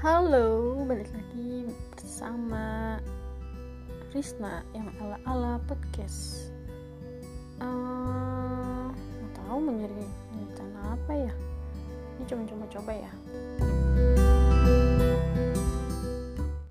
Halo, balik lagi bersama Krisna yang ala-ala podcast. Uh, tahu menjadi rencana apa ya? Ini cuma-cuma coba ya.